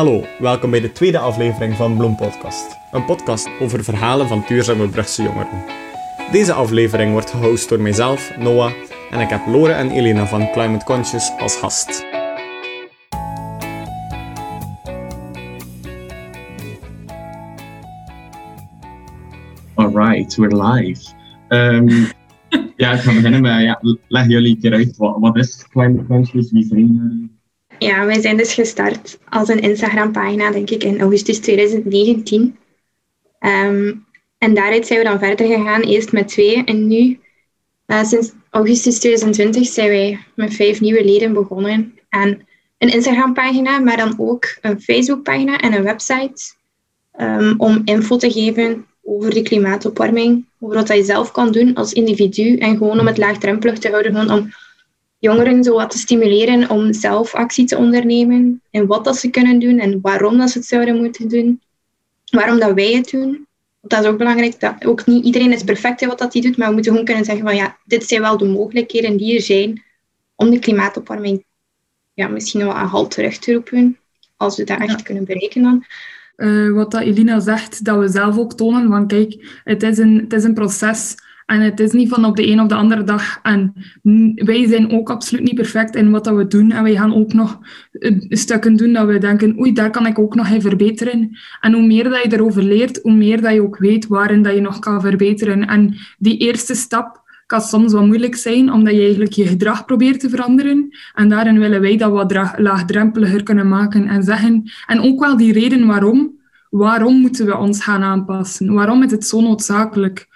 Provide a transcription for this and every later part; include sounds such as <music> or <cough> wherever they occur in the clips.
Hallo, welkom bij de tweede aflevering van Bloem Podcast. Een podcast over verhalen van duurzame Brugse jongeren. Deze aflevering wordt gehost door mijzelf, Noah, en ik heb Lore en Elena van Climate Conscious als gast. Alright, we're live. Um, <laughs> ja, ik ga beginnen met, ja, leg jullie een keer uit, wat, wat is Climate Conscious, wie zijn jullie? Ja, wij zijn dus gestart als een Instagram-pagina, denk ik, in augustus 2019. Ehm, en daaruit zijn we dan verder gegaan, eerst met twee. En nu, uh, sinds augustus 2020, zijn wij met vijf nieuwe leden begonnen. En een Instagram-pagina, maar dan ook een Facebook-pagina en een website. Um, om info te geven over de klimaatopwarming, over wat je zelf kan doen als individu. En gewoon om het laagdrempelig te houden, gewoon om jongeren zo wat te stimuleren om zelf actie te ondernemen en wat dat ze kunnen doen en waarom dat ze het zouden moeten doen. Waarom dat wij het doen. Want dat is ook belangrijk. Dat ook niet iedereen is perfect in wat dat hij doet, maar we moeten gewoon kunnen zeggen van ja, dit zijn wel de mogelijkheden die er zijn om de klimaatopwarming ja, misschien wel een halt terug te roepen, als we dat echt kunnen bereiken dan. Uh, wat dat Elina zegt, dat we zelf ook tonen van kijk, het is een, het is een proces en het is niet van op de een of de andere dag. En wij zijn ook absoluut niet perfect in wat dat we doen. En wij gaan ook nog stukken doen dat we denken, oei, daar kan ik ook nog in verbeteren. En hoe meer dat je erover leert, hoe meer dat je ook weet waarin dat je nog kan verbeteren. En die eerste stap kan soms wat moeilijk zijn, omdat je eigenlijk je gedrag probeert te veranderen. En daarin willen wij dat wat laagdrempeliger kunnen maken en zeggen. En ook wel die reden waarom. Waarom moeten we ons gaan aanpassen? Waarom is het zo noodzakelijk?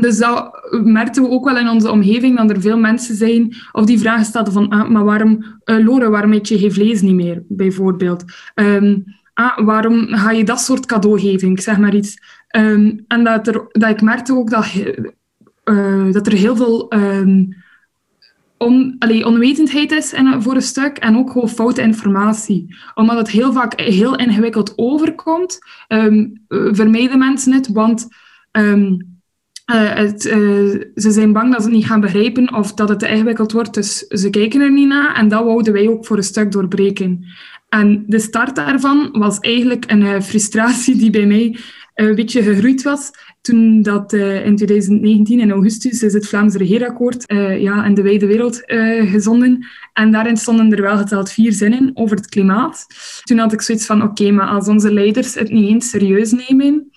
Dus dat merkten we ook wel in onze omgeving, dat er veel mensen zijn of die vragen stelden van, ah, maar waarom, uh, waarom eet je geen vlees niet meer, bijvoorbeeld? Um, ah, waarom ga je dat soort cadeau geven? Zeg maar iets. Um, en dat, er, dat ik merkte ook dat, uh, dat er heel veel um, on, allee, onwetendheid is in, voor een stuk en ook gewoon foute informatie. Omdat het heel vaak heel ingewikkeld overkomt, um, vermijden mensen het, want... Het, uh, ze zijn bang dat ze het niet gaan begrijpen of dat het te ingewikkeld wordt, dus ze kijken er niet naar. En dat wouden wij ook voor een stuk doorbreken. En de start daarvan was eigenlijk een uh, frustratie die bij mij een beetje gegroeid was. Toen dat in 2019, in augustus, is het Vlaams Regeerakkoord ja, in de wijde wereld gezonden. En daarin stonden er wel geteld vier zinnen over het klimaat. Toen had ik zoiets van, oké, maar als onze leiders het niet eens serieus nemen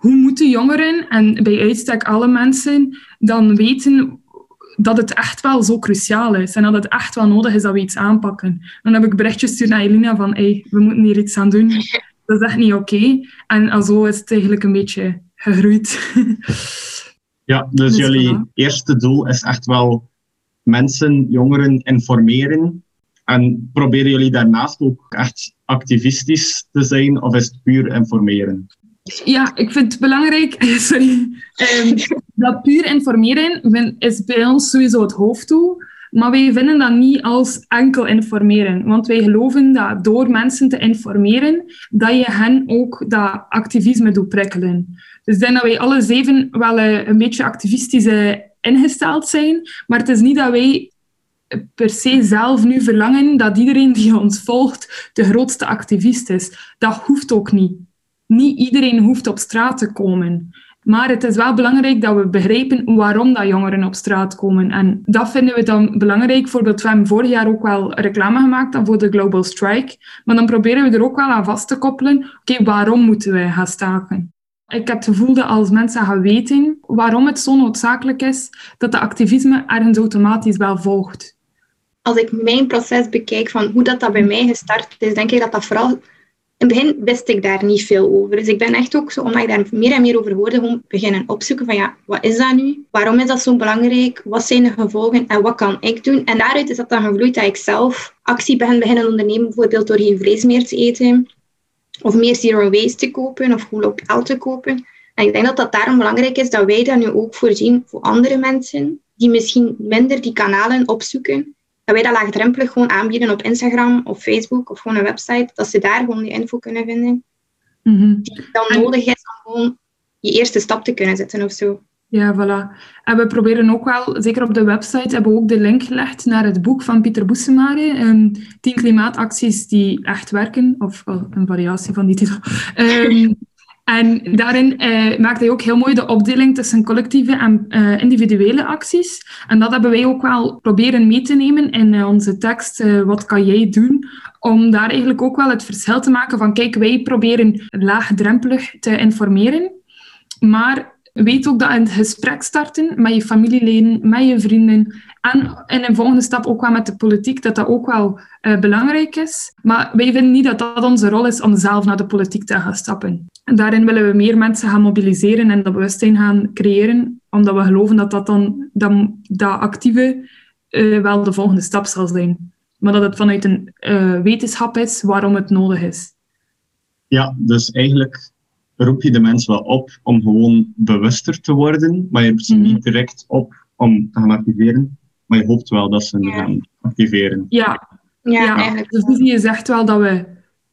hoe moeten jongeren en bij uitstek alle mensen dan weten dat het echt wel zo cruciaal is en dat het echt wel nodig is dat we iets aanpakken. Dan heb ik berichtjes gestuurd naar Elina van hey, we moeten hier iets aan doen. <laughs> Dat is echt niet oké. En zo is het eigenlijk een beetje gegroeid. <laughs> Ja, dus, dus jullie eerste doel is echt wel mensen, jongeren informeren. En proberen jullie daarnaast ook echt activistisch te zijn of is het puur informeren? Ja, ik vind het belangrijk, <laughs> sorry, um, dat puur informeren is bij ons sowieso het hoofddoel. Maar wij vinden dat niet als enkel informeren. Want wij geloven dat door mensen te informeren, dat je hen ook dat activisme doet prikkelen. Dus ik denk dat wij alle zeven wel eh, een beetje activistisch eh, ingesteld zijn. Maar het is niet dat wij per se zelf nu verlangen dat iedereen die ons volgt de grootste activist is. Dat hoeft ook niet niet iedereen hoeft op straat te komen. Maar het is wel belangrijk dat we begrijpen waarom dat jongeren op straat komen. En dat vinden we dan belangrijk. Bijvoorbeeld, we hebben vorig jaar ook wel reclame gemaakt dan voor de Global Strike. Maar dan proberen we er ook wel aan vast te koppelen. Oké, waarom moeten we gaan staken? Ik heb het gevoel dat als mensen gaan weten waarom het zo noodzakelijk is, dat de activisme ergens automatisch wel volgt. Als ik mijn proces bekijk van hoe dat, dat bij mij gestart is, denk ik dat dat vooral in het begin wist ik daar niet veel over. Dus ik ben echt ook zo, omdat ik daar meer en meer over hoorde, gewoon beginnen opzoeken van ja, wat is dat nu? Waarom is dat zo belangrijk? Wat zijn de gevolgen en wat kan ik doen? En daaruit is dat dan gevloeid dat ik zelf actie ben beginnen ondernemen, bijvoorbeeld door geen vlees meer te eten, of meer zero waste te kopen, of gewoon lokaal te kopen. En ik denk dat dat daarom belangrijk is dat wij dat nu ook voorzien voor andere mensen, die misschien minder die kanalen opzoeken, dat wij dat laagdrempelig gewoon aanbieden op Instagram of Facebook of gewoon een website, dat ze daar gewoon die info kunnen vinden. Mm Die dan nodig is om gewoon je eerste stap te kunnen zetten of zo. Ja, voilà. En we proberen ook wel, zeker op de website, hebben we ook de link gelegd naar het boek van Pieter Boesemare. Um, tien klimaatacties die echt werken, of een variatie van die titel. Um, en daarin uh, maakt hij ook heel mooi de opdeling tussen collectieve en uh, individuele acties. En dat hebben wij ook wel proberen mee te nemen in uh, onze tekst. wat kan jij doen? Om daar eigenlijk ook wel het verschil te maken van, kijk, wij proberen laagdrempelig te informeren. Maar weet ook dat in het gesprek starten met je familieleden, met je vrienden en in een volgende stap ook wel met de politiek, dat dat ook wel uh, belangrijk is. Maar wij vinden niet dat dat onze rol is om zelf naar de politiek te gaan stappen. En daarin willen we meer mensen gaan mobiliseren en dat bewustzijn gaan creëren, omdat we geloven dat dat dan dat, dat actieve uh, wel de volgende stap zal zijn. Maar dat het vanuit een uh, wetenschap is waarom het nodig is. Ja, dus eigenlijk roep je de mensen wel op om gewoon bewuster te worden, maar je hebt ze niet direct op om te gaan activeren. Maar je hoopt wel dat ze ja. gaan activeren. Ja, ja, ja. eigenlijk. Dus je zegt wel dat we,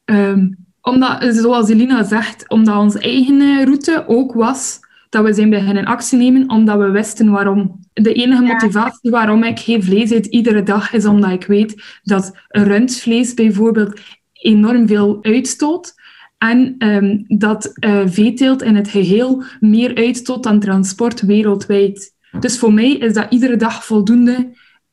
um, omdat, zoals Elina zegt, omdat onze eigen route ook was dat we zijn beginnen actie nemen omdat we wisten waarom. De enige motivatie waarom ik geen vlees eet iedere dag is omdat ik weet dat rundvlees bijvoorbeeld enorm veel uitstoot. En um, dat uh, veeteelt in het geheel meer uitstoot dan transport wereldwijd. Dus voor mij is dat iedere dag voldoende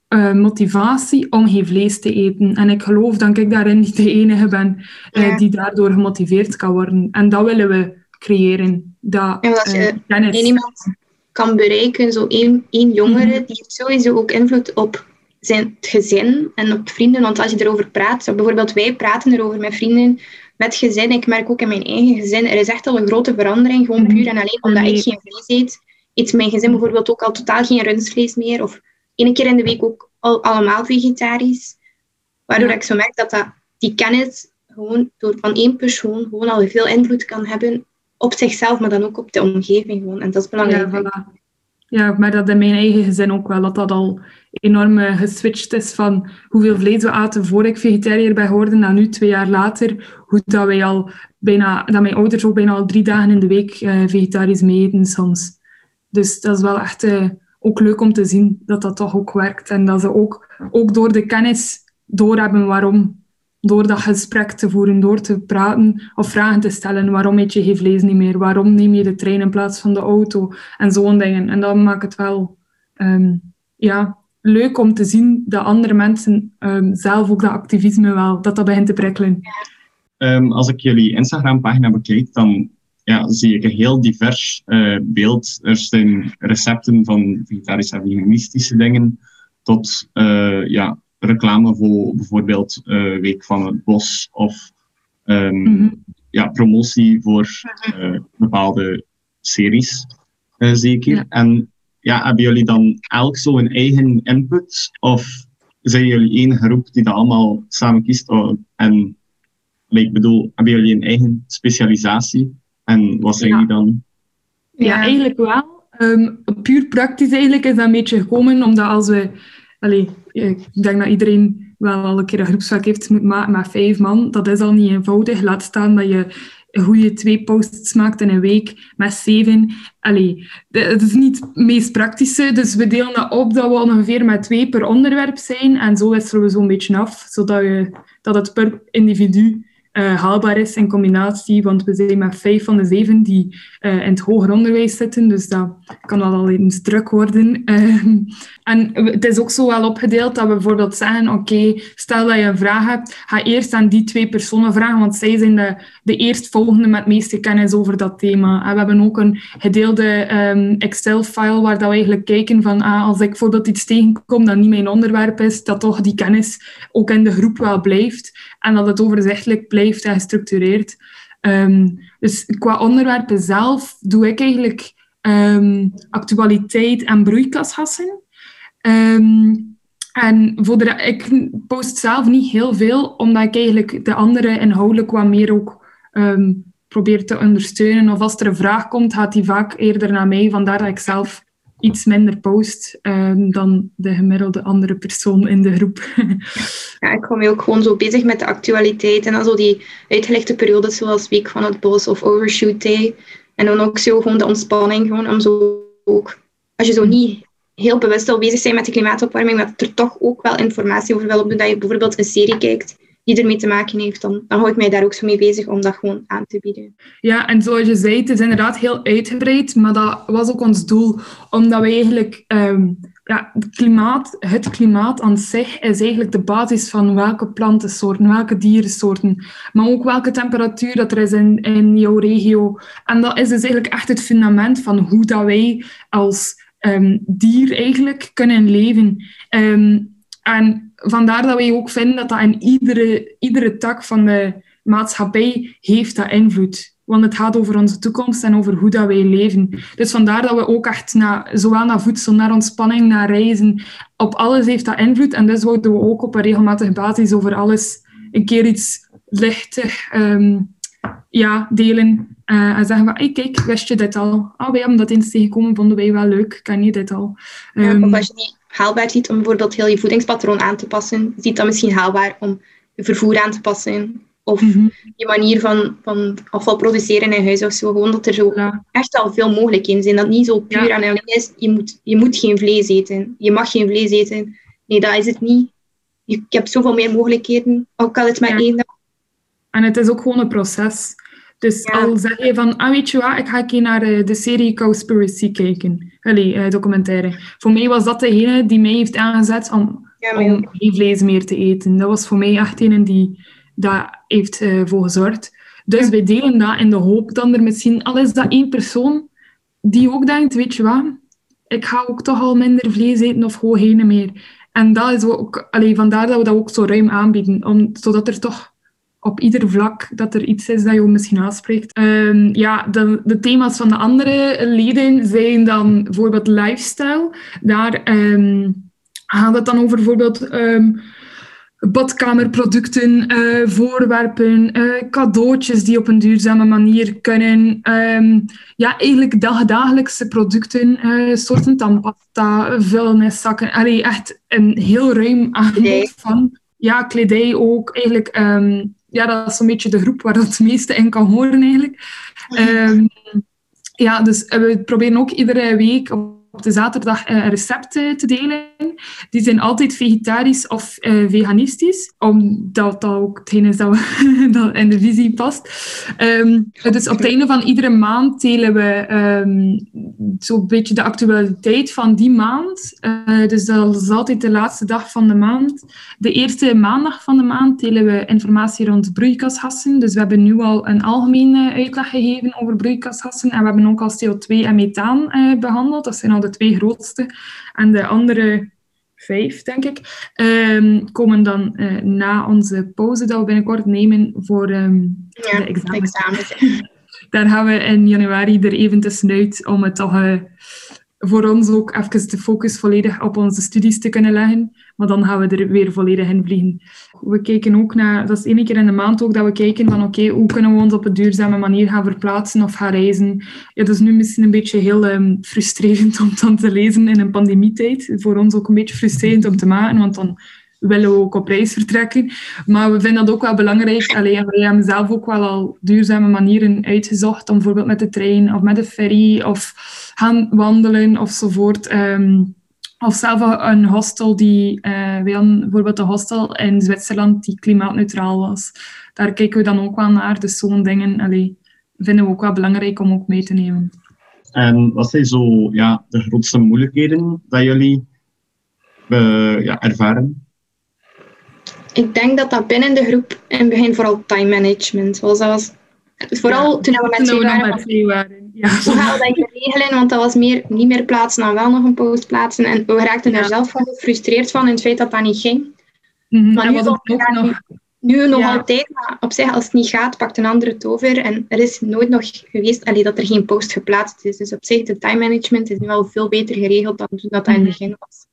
uh, motivatie om geen vlees te eten. En ik geloof dat ik daarin niet de enige ben uh, die daardoor gemotiveerd kan worden. En dat willen we creëren. Dat, en als je uh, iemand kan bereiken, zo één, één jongere, mm -hmm. die heeft sowieso ook invloed op zijn gezin en op vrienden. Want als je erover praat, bijvoorbeeld wij praten erover met vrienden, met gezin. Ik merk ook in mijn eigen gezin, er is echt al een grote verandering, gewoon puur en alleen omdat ik geen vlees eet. Eet mijn gezin bijvoorbeeld ook al totaal geen rundvlees meer, of één keer in de week ook al, allemaal vegetarisch. Waardoor ik zo merk dat, dat die kennis gewoon door van één persoon gewoon al veel invloed kan hebben op zichzelf, maar dan ook op de omgeving gewoon. En dat is belangrijk. Ja, voilà. ja maar dat in mijn eigen gezin ook wel, dat dat al enorm geswitcht is van hoeveel vlees we aten voor ik vegetariër ben geworden, naar nu twee jaar later, dat wij al bijna, dat mijn ouders ook bijna al drie dagen in de week uh, vegetarisch mee eten soms. Dus dat is wel echt uh, ook leuk om te zien dat dat toch ook werkt en dat ze ook, ook door de kennis doorhebben waarom door dat gesprek te voeren, door te praten of vragen te stellen. Waarom eet je geen vlees niet meer? Waarom neem je de trein in plaats van de auto? En zo'n dingen. En dat maakt het wel um, ja, leuk om te zien dat andere mensen um, zelf ook dat activisme wel, dat dat begint te prikkelen. Um, als ik jullie Instagram-pagina bekijk, dan ja, zie ik een heel divers uh, beeld. Er zijn recepten van vegetarische en veganistische dingen tot uh, ja, reclame voor bijvoorbeeld uh, Week van het Bos of um, mm -hmm. ja, promotie voor bepaalde series, zie ik hier. Ja. En ja, hebben jullie dan elk zo een eigen input? Of zijn jullie één groep die dat allemaal samen kiest? Oh, en ik bedoel, hebben jullie een eigen specialisatie? En wat zijn ja. die dan? Ja, eigenlijk wel. Um, puur praktisch eigenlijk is dat een beetje gekomen, omdat als we... Allee, ik denk dat iedereen wel al een keer een groepswerk heeft moeten maken met vijf man. Dat is al niet eenvoudig. Laat staan dat je hoe je twee posts maakt in een week met zeven. Allee, het is niet het meest praktische, dus we delen dat op dat we ongeveer met twee per onderwerp zijn en zo wisselen we zo'n beetje af, zodat je, dat het per individu uh, haalbaar is in combinatie, want we zijn met vijf van de zeven die uh, in het hoger onderwijs zitten, dus dat kan wel al eens druk worden. Uh, <laughs> en het is ook zo wel opgedeeld dat we bijvoorbeeld zeggen, oké, stel dat je een vraag hebt, ga eerst aan die twee personen vragen, want zij zijn de, de eerstvolgende met meeste kennis over dat thema. En we hebben ook een gedeelde um, Excel-file waar dat we eigenlijk kijken van, ah, als ik bijvoorbeeld iets tegenkom dat niet mijn onderwerp is, dat toch die kennis ook in de groep wel blijft en dat het overzichtelijk blijft en gestructureerd. Um, dus qua onderwerpen zelf doe ik eigenlijk um, actualiteit en broeikasgassen. Um, en voor de, ik post zelf niet heel veel, omdat ik eigenlijk de andere inhoudelijk wat meer ook probeer te ondersteunen. Of als er een vraag komt, gaat die vaak eerder naar mij. Vandaar dat ik zelf iets minder post um, dan de gemiddelde andere persoon in de groep. <laughs> ja, ik hou me ook gewoon zo bezig met de actualiteit en dan zo die uitgelegde periodes zoals Week van het Bos of Overshoot Day. En dan ook zo gewoon de ontspanning, gewoon om zo ook, als je zo niet heel bewust wil bezig zijn met de klimaatopwarming, dat er toch ook wel informatie over wil opdoen, dat je bijvoorbeeld een serie kijkt die ermee te maken heeft, dan, dan hou ik mij daar ook zo mee bezig om dat gewoon aan te bieden. Ja, en zoals je zei, het is inderdaad heel uitgebreid, maar dat was ook ons doel, omdat we eigenlijk... Ehm, ja, het klimaat, het klimaat aan zich is eigenlijk de basis van welke plantensoorten, welke dierensoorten, maar ook welke temperatuur dat er is in, in jouw regio. En dat is dus eigenlijk echt het fundament van hoe dat wij als um, dier eigenlijk kunnen leven. Um, en vandaar dat wij ook vinden dat dat in iedere, iedere tak van de maatschappij heeft dat invloed. Want het gaat over onze toekomst en over hoe dat wij leven. Dus vandaar dat we ook echt naar, zowel naar voedsel, naar ontspanning, naar reizen, op alles heeft dat invloed. En dus wouden we ook op een regelmatige basis over alles een keer iets lichtig um, ja, delen. Uh, en zeggen van, hey, kijk, wist je dit al? Ah, wij hebben dat eens tegengekomen, vonden wij wel leuk. Ken je dit al? Um, ja, of ehm, als je niet haalbaar ziet om bijvoorbeeld heel je voedingspatroon aan te passen, ziet dat misschien haalbaar om je vervoer aan te passen of mm je manier van, van afval produceren in huis of zo. Gewoon dat er zo echt al veel mogelijkheden zijn. Dat niet zo puur aan alleen is, je moet, je moet geen vlees eten. Je mag geen vlees eten. Nee, dat is het niet. Je, je hebt zoveel meer mogelijkheden, ook al het maar één dag. En het is ook gewoon een proces. Dus al zeg je van, ah, weet je wat, ik ga een keer naar eh, de serie Cowspiracy kijken. Allee, uh, documentaire. Voor mij was dat degene die mij heeft aangezet om, om geen vlees meer te eten. Dat was voor mij echt een die daar heeft uh, voor gezorgd. Dus wij delen dat in de hoop dat er misschien, al is dat één persoon, die ook denkt, weet je wat, ik ga ook toch al minder vlees eten of gewoon geen meer. En dat is ook, allee, vandaar dat we dat ook zo ruim aanbieden, om, zodat er toch op ieder vlak dat er iets is dat je misschien aanspreekt. Um, ja, de, de, thema's van de andere leden zijn dan bijvoorbeeld lifestyle. Daar um, gaat het dan over bijvoorbeeld um, badkamerproducten, uh, voorwerpen, uh, cadeautjes die op een duurzame manier kunnen. ja, eigenlijk dagdagelijkse producten, uh, soorten tandpasta, vuilniszakken. Allee, echt een heel ruim aanbod van. Ja, kledij ook. Eigenlijk ja, dat is een beetje de groep waar dat het meeste in kan horen eigenlijk. Um, ja, dus we proberen ook iedere week op de zaterdag een recept te delen. Die zijn altijd vegetarisch of uh, veganistisch, omdat dat ook hetgeen is dat, we, <laughs> in de visie past. Um, dus op het einde van iedere maand delen we um, zo'n beetje de actualiteit van die maand. Uh, dus dat is altijd de laatste dag van de maand. De eerste maandag van de maand delen we informatie rond broeikasgassen. Dus we hebben nu al een algemene uitleg gegeven over broeikasgassen en we hebben ook al CO2 en methaan behandeld. Dat zijn al de twee grootste. En de andere vijf, denk ik, um, komen dan uh, na onze pauze dat we binnenkort nemen voor um, ja, de examens. examens <laughs> Daar gaan we in januari er even tussenuit om het toch uh, voor ons ook even de focus volledig op onze studies te kunnen leggen. Maar dan gaan we er weer volledig in vliegen. We kijken ook naar, dat is één keer in de maand ook, dat we kijken van oké, hoe kunnen we ons op een duurzame manier gaan verplaatsen of gaan reizen. Ja, dat is nu misschien een beetje heel um, frustrerend om dan te lezen in een pandemietijd. Voor ons ook een beetje frustrerend om te maken, want dan willen we ook op reis vertrekken. Maar we vinden dat ook wel belangrijk. Alleen wij hebben zelf ook wel al duurzame manieren uitgezocht, om bijvoorbeeld met de trein of met de ferry of gaan wandelen ofzovoort. Um, of zelf een hostel die, uh, wij hadden bijvoorbeeld een hostel in Zwitserland die klimaatneutraal was. Daar kijken we dan ook wel naar. Dus zo'n dingen allee, vinden we ook wel belangrijk om ook mee te nemen. En wat zijn zo ja, de grootste moeilijkheden dat jullie uh, ja, ervaren? Ik denk dat dat binnen de groep in het begin vooral time management was. Dat was vooral toen we met twee waren. Ja. Hoe gaan we dat regelen? Want dat was meer, niet meer plaatsen dan wel nog een post plaatsen. En we raakten er zelf van gefrustreerd van in het feit dat dat niet ging. Mm Maar nu, nog, nog... nu nog altijd, maar op zich, als het niet gaat, pakt een andere het over. En er is nooit nog geweest allee, dat er geen post geplaatst is. Dus op zich, de time management is nu wel veel beter geregeld dan toen dat, dat in het mhm. begin was.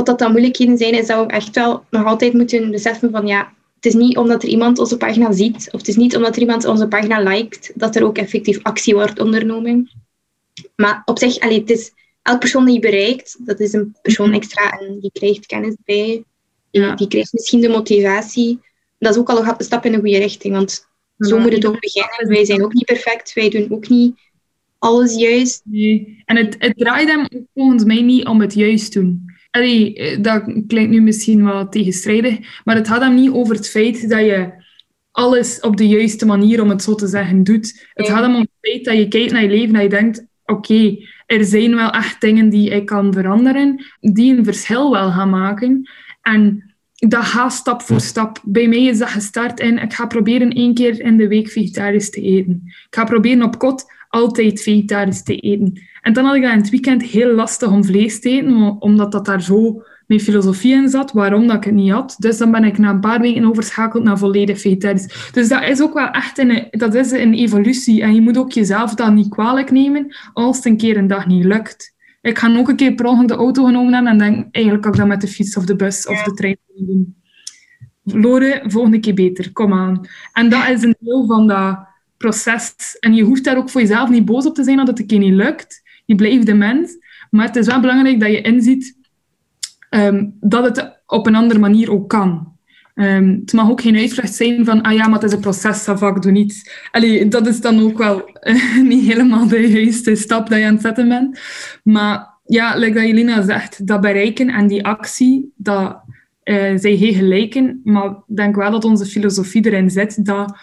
Wat dat dan moeilijkheden zijn, is dat we echt wel nog altijd moeten beseffen van ja, het is niet omdat er iemand onze pagina ziet, of het is niet omdat er iemand onze pagina liked, dat er ook effectief actie wordt ondernomen. Maar op zich, allee, het is elke persoon die je bereikt, dat is een persoon extra en die krijgt kennis bij. Ja. Die krijgt misschien de motivatie. Dat is ook al een stap in de goede richting, want zo moet het ook beginnen. Wij zijn ook niet perfect, wij doen ook niet alles juist. Nee. En het, het draait hem volgens mij niet om het juist doen. Allee, eh, dat klinkt nu misschien wel tegenstrijdig, maar het gaat hem niet over het feit dat je alles op de juiste manier, om het zo te zeggen, doet. Het gaat hem om het feit dat je kijkt naar je leven en je denkt, oké, er zijn wel echt dingen die ik kan veranderen, die een verschil wel gaan maken. En dat gaat stap voor stap. Bij mij is dat gestart in, ik ga proberen één keer in de week vegetarisch te eten. Ik ga proberen op kot altijd vegetarisch te eten. En dan had ik dat in het weekend heel lastig om vlees te eten, omdat dat daar zo mijn filosofie in zat, waarom dat ik het niet had. Dus dan ben ik na een paar weken overschakeld naar volledig vegetarisch. Dus dat is ook wel echt een, dat is een evolutie. En je moet ook jezelf dan niet kwalijk nemen als het een keer een dag niet lukt. Ik ga ook een keer per ongeluk de auto genomen hebben en denk, eigenlijk kan ik dat met de fiets of de bus of de trein doen. Lore, volgende keer beter, kom aan. En dat is een deel van dat proces. En je hoeft daar ook voor jezelf niet boos op te zijn dat het een keer niet lukt. Je blijft de mens. Maar het is wel belangrijk dat je inziet Ehm, dat het op een andere manier ook kan. Um, het mag ook geen uitvlucht zijn van, ah ja, maar het is een proces, dat vak doe niets. Allee, dat is dan ook wel <laughs> niet helemaal de juiste stap dat je aan het zetten bent. Maar ja, like dat Jelena zegt, dat bereiken en die actie, dat uh, zijn heel gelijken. Maar ik denk wel dat onze filosofie erin zit dat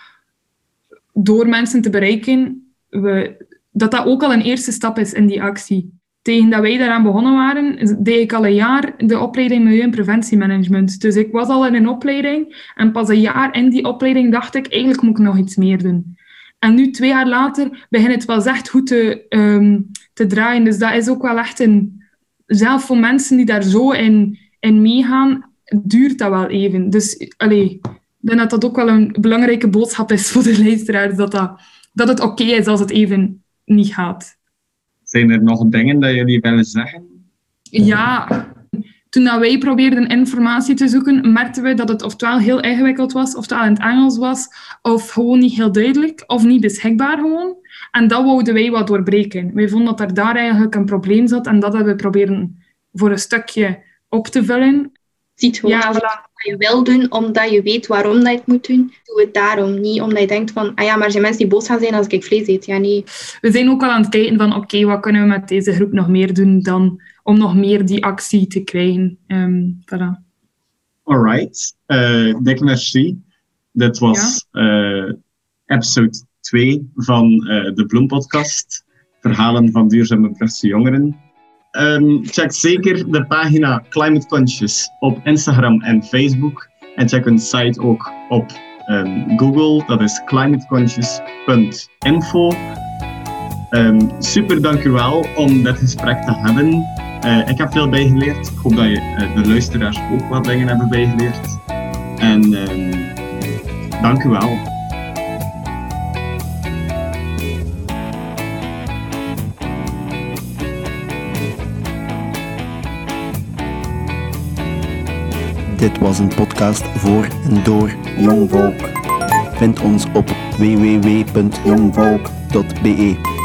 door mensen te bereiken, we, dat dat ook al een eerste stap is in die actie tegen dat wij daaraan begonnen waren, deed ik al een jaar de opleiding Milieu- en Preventiemanagement. Dus ik was al in een opleiding en pas een jaar in die opleiding dacht ik, eigenlijk moet ik nog iets meer doen. En nu, twee jaar later, begint het wel echt goed te, um, te draaien. Dus dat is ook wel echt een... Zelf voor mensen die daar zo in, in meegaan, duurt dat wel even. Dus allee, ik denk dat dat ook wel een belangrijke boodschap is voor de luisteraars, dat, dat, dat het oké is als het even niet gaat. Zijn er nog dingen dat jullie willen zeggen? Ja, toen dat wij probeerden informatie te zoeken, merkten we dat het oftewel heel ingewikkeld was, oftewel in het Engels was, of gewoon niet heel duidelijk, of niet beschikbaar gewoon. En dat wouden wij wat doorbreken. Wij vonden dat er daar eigenlijk een probleem zat en dat hebben we proberen voor een stukje op te vullen. Ziet gewoon ja, wat je wil doen, omdat je weet waarom dat je het moet doen. Doe het daarom, niet omdat je denkt van, ah ja, maar er zijn mensen die boos gaan zijn als ik vlees eet. Ja, nee. We zijn ook al aan het kijken van, oké, wat kunnen we met deze groep nog meer doen dan om nog meer die actie te krijgen. Um, voilà. Alright, uh, dikke merci. Dit was ja? uh, episode 2 van uh, de Bloempodcast. Verhalen van duurzame Brugse jongeren. Um, check zeker de pagina Climate Conscious op Instagram en Facebook. En check hun site ook op um, Google, dat is climateconscious.info. Um, super dankjewel om dit gesprek te hebben. Uh, ik heb veel bijgeleerd. Ik hoop dat je, uh, de luisteraars ook wat dingen hebben bijgeleerd. En um, dank Dit was een podcast voor en door Jong Volk. Vind ons op www.jongvolk.be.